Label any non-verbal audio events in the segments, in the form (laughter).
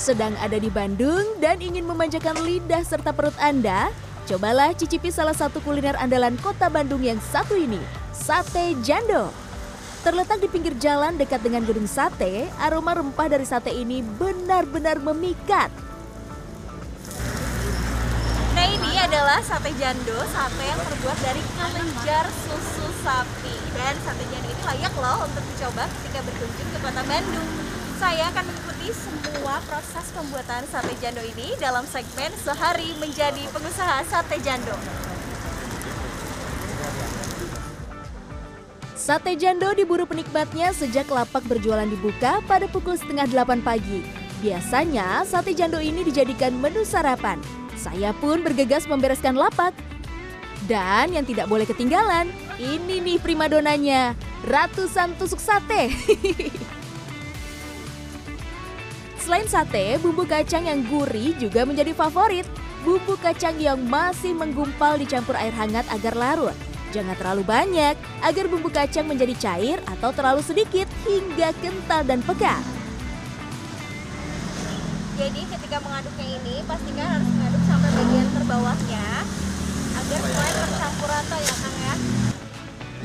Sedang ada di Bandung dan ingin memanjakan lidah serta perut Anda? Cobalah cicipi salah satu kuliner andalan kota Bandung yang satu ini, Sate Jando. Terletak di pinggir jalan dekat dengan gedung sate, aroma rempah dari sate ini benar-benar memikat. Nah ini adalah sate jando, sate yang terbuat dari kelenjar susu sapi Dan sate jando ini layak loh untuk dicoba ketika berkunjung ke kota Bandung Saya akan mengikuti semua proses pembuatan sate jando ini dalam segmen Sehari Menjadi Pengusaha Sate Jando Sate Jando diburu penikmatnya sejak lapak berjualan dibuka pada pukul setengah delapan pagi. Biasanya, sate Jando ini dijadikan menu sarapan. Saya pun bergegas membereskan lapak. Dan yang tidak boleh ketinggalan, ini nih primadonanya, ratusan tusuk sate. (laughs) Selain sate, bumbu kacang yang gurih juga menjadi favorit. Bumbu kacang yang masih menggumpal dicampur air hangat agar larut. Jangan terlalu banyak agar bumbu kacang menjadi cair atau terlalu sedikit hingga kental dan pekat. Jadi ketika mengaduknya ini pastikan harus mengaduk sampai bagian terbawahnya agar mulai tercampur rata ya Kang ya.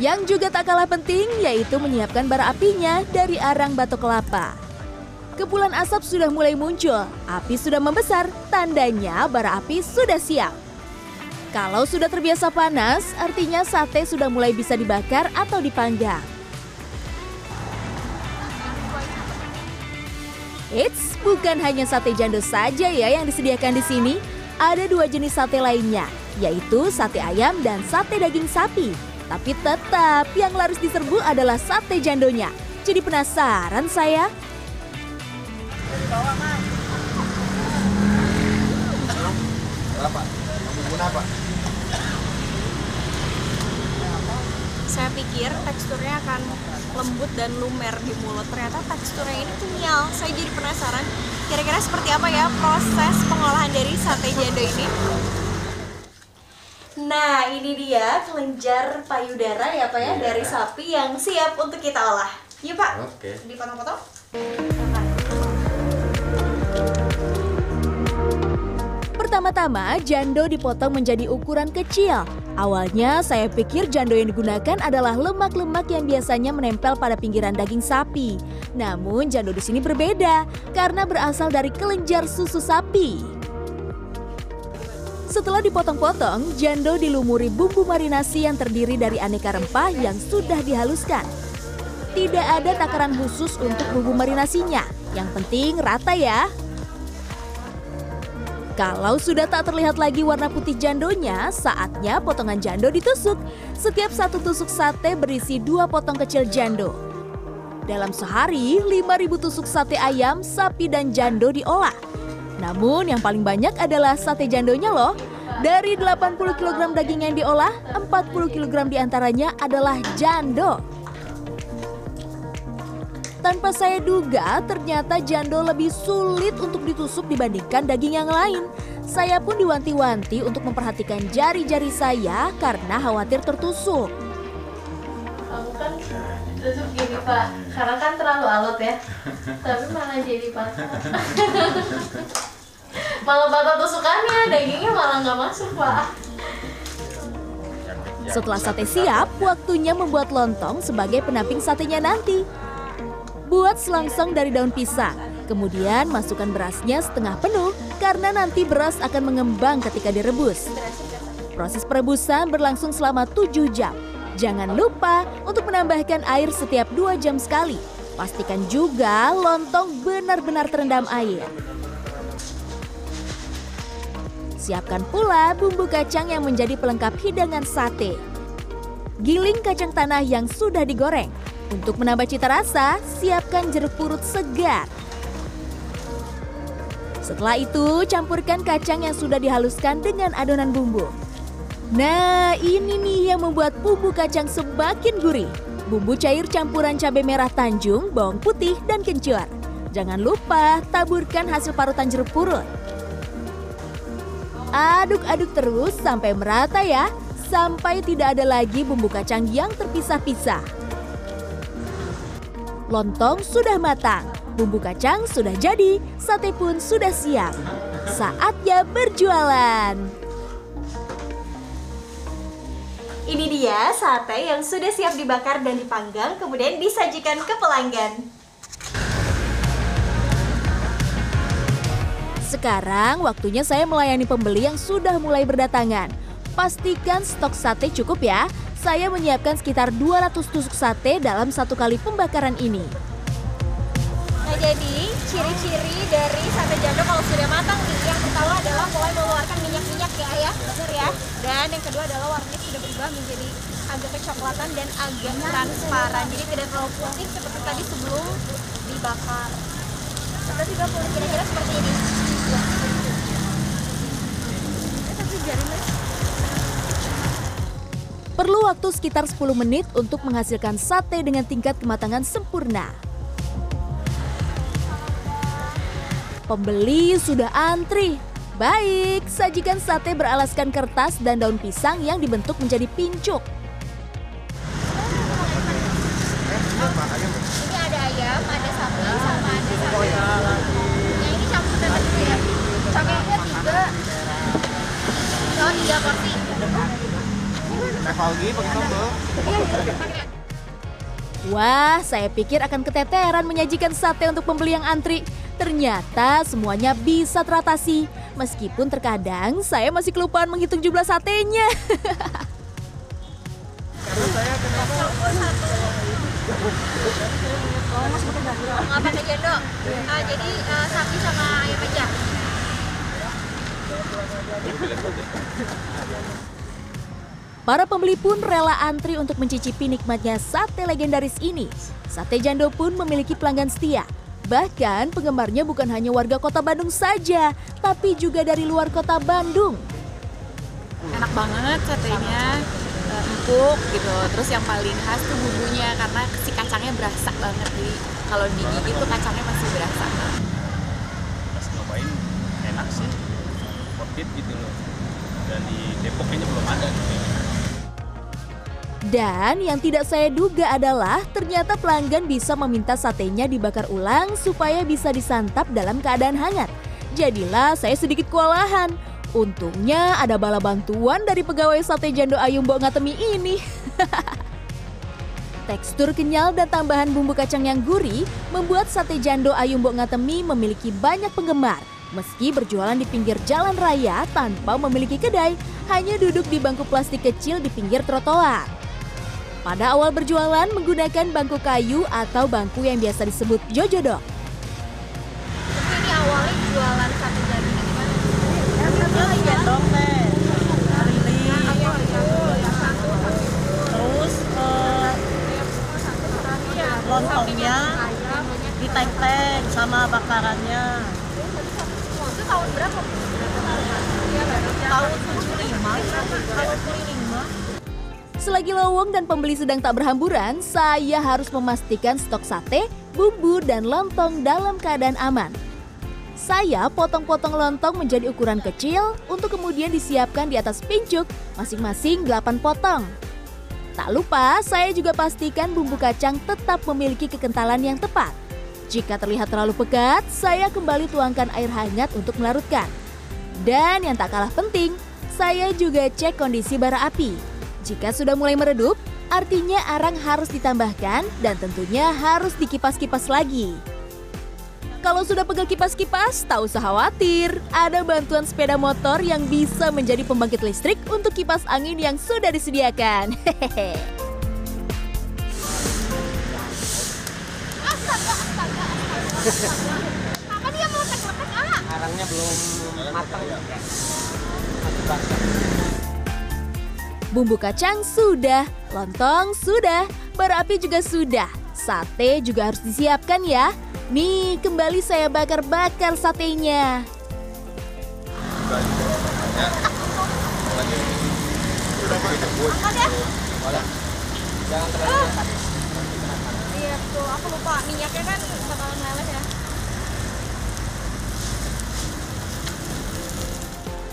Yang juga tak kalah penting yaitu menyiapkan bara apinya dari arang batok kelapa. Kepulan asap sudah mulai muncul, api sudah membesar, tandanya bara api sudah siap. Kalau sudah terbiasa panas, artinya sate sudah mulai bisa dibakar atau dipanggang. Eits, bukan hanya sate jando saja ya yang disediakan di sini. Ada dua jenis sate lainnya, yaitu sate ayam dan sate daging sapi. Tapi tetap yang laris diserbu adalah sate jandonya. Jadi penasaran saya. Berapa? Kamu apa? Saya pikir teksturnya akan lembut dan lumer di mulut. Ternyata teksturnya ini kenyal. Saya jadi penasaran kira-kira seperti apa ya proses pengolahan dari sate jando ini. Nah, ini dia kelenjar payudara ya Pak ya Iya. dari sapi yang siap untuk kita olah. Yuk Pak, Oke. dipotong-potong. Pertama-tama, jando dipotong menjadi ukuran kecil. Awalnya saya pikir jando yang digunakan adalah lemak-lemak yang biasanya menempel pada pinggiran daging sapi. Namun jando di sini berbeda karena berasal dari kelenjar susu sapi. Setelah dipotong-potong, jando dilumuri bumbu marinasi yang terdiri dari aneka rempah yang sudah dihaluskan. Tidak ada takaran khusus untuk bumbu marinasinya. Yang penting rata ya. Kalau sudah tak terlihat lagi warna putih jandonya, saatnya potongan jando ditusuk. Setiap satu tusuk sate berisi dua potong kecil jando. Dalam sehari, 5.000 tusuk sate ayam, sapi, dan jando diolah. Namun yang paling banyak adalah sate jandonya loh. Dari 80 kg daging yang diolah, 40 kg di antaranya adalah jando. Tanpa saya duga, ternyata jando lebih sulit untuk ditusuk dibandingkan daging yang lain. Saya pun diwanti-wanti untuk memperhatikan jari-jari saya karena khawatir tertusuk. Kamu kan tusuk gini pak, karena kan terlalu alot ya. Tapi (laughs) malah jadi patah. malah patah tusukannya, dagingnya malah nggak masuk pak. Setelah sate siap, waktunya membuat lontong sebagai pendamping satenya nanti. Buat selongsong dari daun pisang. Kemudian masukkan berasnya setengah penuh karena nanti beras akan mengembang ketika direbus. Proses perebusan berlangsung selama 7 jam. Jangan lupa untuk menambahkan air setiap 2 jam sekali. Pastikan juga lontong benar-benar terendam air. Siapkan pula bumbu kacang yang menjadi pelengkap hidangan sate. Giling kacang tanah yang sudah digoreng. Untuk menambah cita rasa, siapkan jeruk purut segar. Setelah itu, campurkan kacang yang sudah dihaluskan dengan adonan bumbu. Nah, ini nih yang membuat bumbu kacang semakin gurih. Bumbu cair campuran cabai merah Tanjung, bawang putih, dan kencur. Jangan lupa taburkan hasil parutan jeruk purut. Aduk-aduk terus sampai merata ya, sampai tidak ada lagi bumbu kacang yang terpisah-pisah. Lontong sudah matang. Bumbu kacang sudah jadi, sate pun sudah siap. Saatnya berjualan. Ini dia sate yang sudah siap dibakar dan dipanggang, kemudian disajikan ke pelanggan. Sekarang waktunya saya melayani pembeli yang sudah mulai berdatangan. Pastikan stok sate cukup ya. Saya menyiapkan sekitar 200 tusuk sate dalam satu kali pembakaran ini. Nah jadi ciri-ciri dari sate jando kalau sudah matang nih Yang pertama adalah mulai mengeluarkan minyak-minyak ya ya. Bener ya. Dan yang kedua adalah warnanya sudah berubah menjadi agak kecoklatan dan agak transparan. Jadi tidak terlalu putih seperti tadi sebelum dibakar. Seperti 30 kira-kira seperti ini Perlu waktu sekitar 10 menit untuk menghasilkan sate dengan tingkat kematangan sempurna. Pembeli sudah antri. Baik, sajikan sate beralaskan kertas dan daun pisang yang dibentuk menjadi pincuk. Ada ayam, ada sapi, sama ada Yang ini campur ya Cabainya tiga Oh tiga porsi Pakai sambal. Wah, saya pikir akan keteteran menyajikan sate untuk pembeli yang antri. Ternyata semuanya bisa teratasi. Meskipun terkadang saya masih kelupaan menghitung jumlah satenya. Nggak pakai jando Jadi sapi sama ayam aja Para pembeli pun rela antri untuk mencicipi nikmatnya sate legendaris ini. Sate Jando pun memiliki pelanggan setia. Bahkan penggemarnya bukan hanya warga kota Bandung saja, tapi juga dari luar kota Bandung. enak banget satenya eh, empuk gitu terus yang paling khas tuh bumbunya karena si kacangnya berasa banget jadi kalau digigit tuh kacangnya masih berasa pas nyobain enak sih worth it gitu loh dan di Depok kayaknya belum ada gitu Dan yang tidak saya duga adalah ternyata pelanggan bisa meminta satenya dibakar ulang supaya bisa disantap dalam keadaan hangat. Jadilah saya sedikit kewalahan. Untungnya ada bala bantuan dari pegawai sate Jando Ayum Mbok Ngatemi ini. (laughs) Tekstur kenyal dan tambahan bumbu kacang yang gurih membuat sate Jando Ayum Mbok Ngatemi memiliki banyak penggemar. Meski berjualan di pinggir jalan raya tanpa memiliki kedai, hanya duduk di bangku plastik kecil di pinggir trotoar. Pada awal berjualan menggunakan bangku kayu atau bangku yang biasa disebut jojodok. Ini awalnya jualan sate jando gimana? Teh keliling terus eh, lontongnya diteng-teng sama bakarannya Itu tahun berapa? tahun 75 tahun 75 Selagi lowong dan pembeli sedang tak berhamburan, saya harus memastikan stok sate, bumbu, dan lontong dalam keadaan aman. Saya potong-potong lontong menjadi ukuran kecil untuk kemudian disiapkan di atas pincuk, masing-masing 8 potong. Tak lupa, saya juga pastikan bumbu kacang tetap memiliki kekentalan yang tepat. Jika terlihat terlalu pekat, saya kembali tuangkan air hangat untuk melarutkan. Dan yang tak kalah penting, saya juga cek kondisi bara api. Jika sudah mulai meredup, artinya arang harus ditambahkan dan tentunya harus dikipas-kipas lagi. Kalau sudah pegal kipas-kipas, tak usah khawatir. Ada bantuan sepeda motor yang bisa menjadi pembangkit listrik untuk kipas angin yang sudah disediakan. Hehehe. Apa dia meletek-letek? Arangnya belum matang. Bumbu kacang sudah, lontong sudah, bara api juga sudah. Sate juga harus disiapkan ya. Nih, kembali saya bakar-bakar satenya. Iya tuh, aku lupa minyaknya kan bakalan meleleh ya.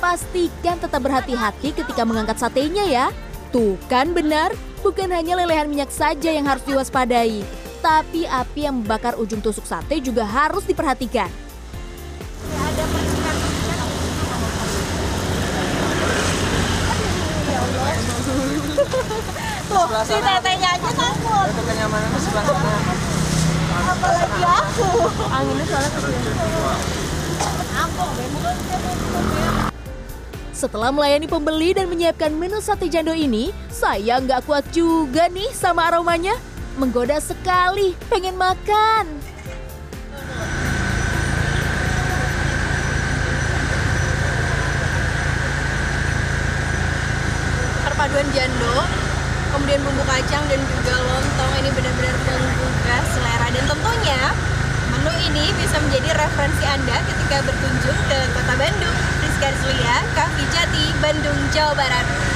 Pastikan tetap berhati-hati ketika mengangkat satenya ya. Tuh kan benar, bukan hanya lelehan minyak saja yang harus diwaspadai. Tapi api yang membakar ujung tusuk sate juga harus diperhatikan. Tuh, si tetenya aja takut. Itu kenyamanan di sebelah sana. Apalagi aku. Anginnya soalnya kecil. Setelah melayani pembeli dan menyiapkan menu sate jando ini, saya nggak kuat juga nih sama aromanya. Menggoda sekali, pengen makan. perpaduan jando kemudian bumbu kacang dan juga lontong ini benar-benar menggugah selera dan tentunya menu ini bisa menjadi referensi Anda ketika berkunjung ke kota Bandung. Rizlia, Kang Jati, Bandung, Jawa Barat.